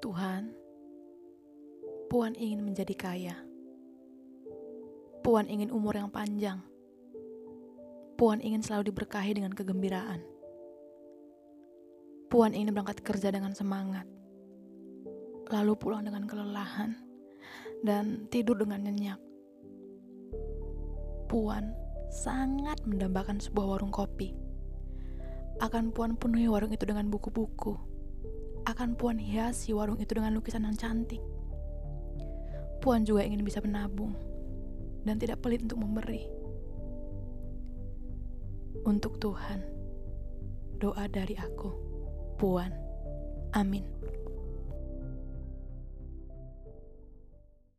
Tuhan, Puan ingin menjadi kaya. Puan ingin umur yang panjang. Puan ingin selalu diberkahi dengan kegembiraan. Puan ingin berangkat kerja dengan semangat, lalu pulang dengan kelelahan, dan tidur dengan nyenyak. Puan sangat mendambakan sebuah warung kopi. Akan Puan penuhi warung itu dengan buku-buku. Akan Puan hiasi warung itu dengan lukisan yang cantik. Puan juga ingin bisa menabung dan tidak pelit untuk memberi. Untuk Tuhan, doa dari aku, Puan. Amin.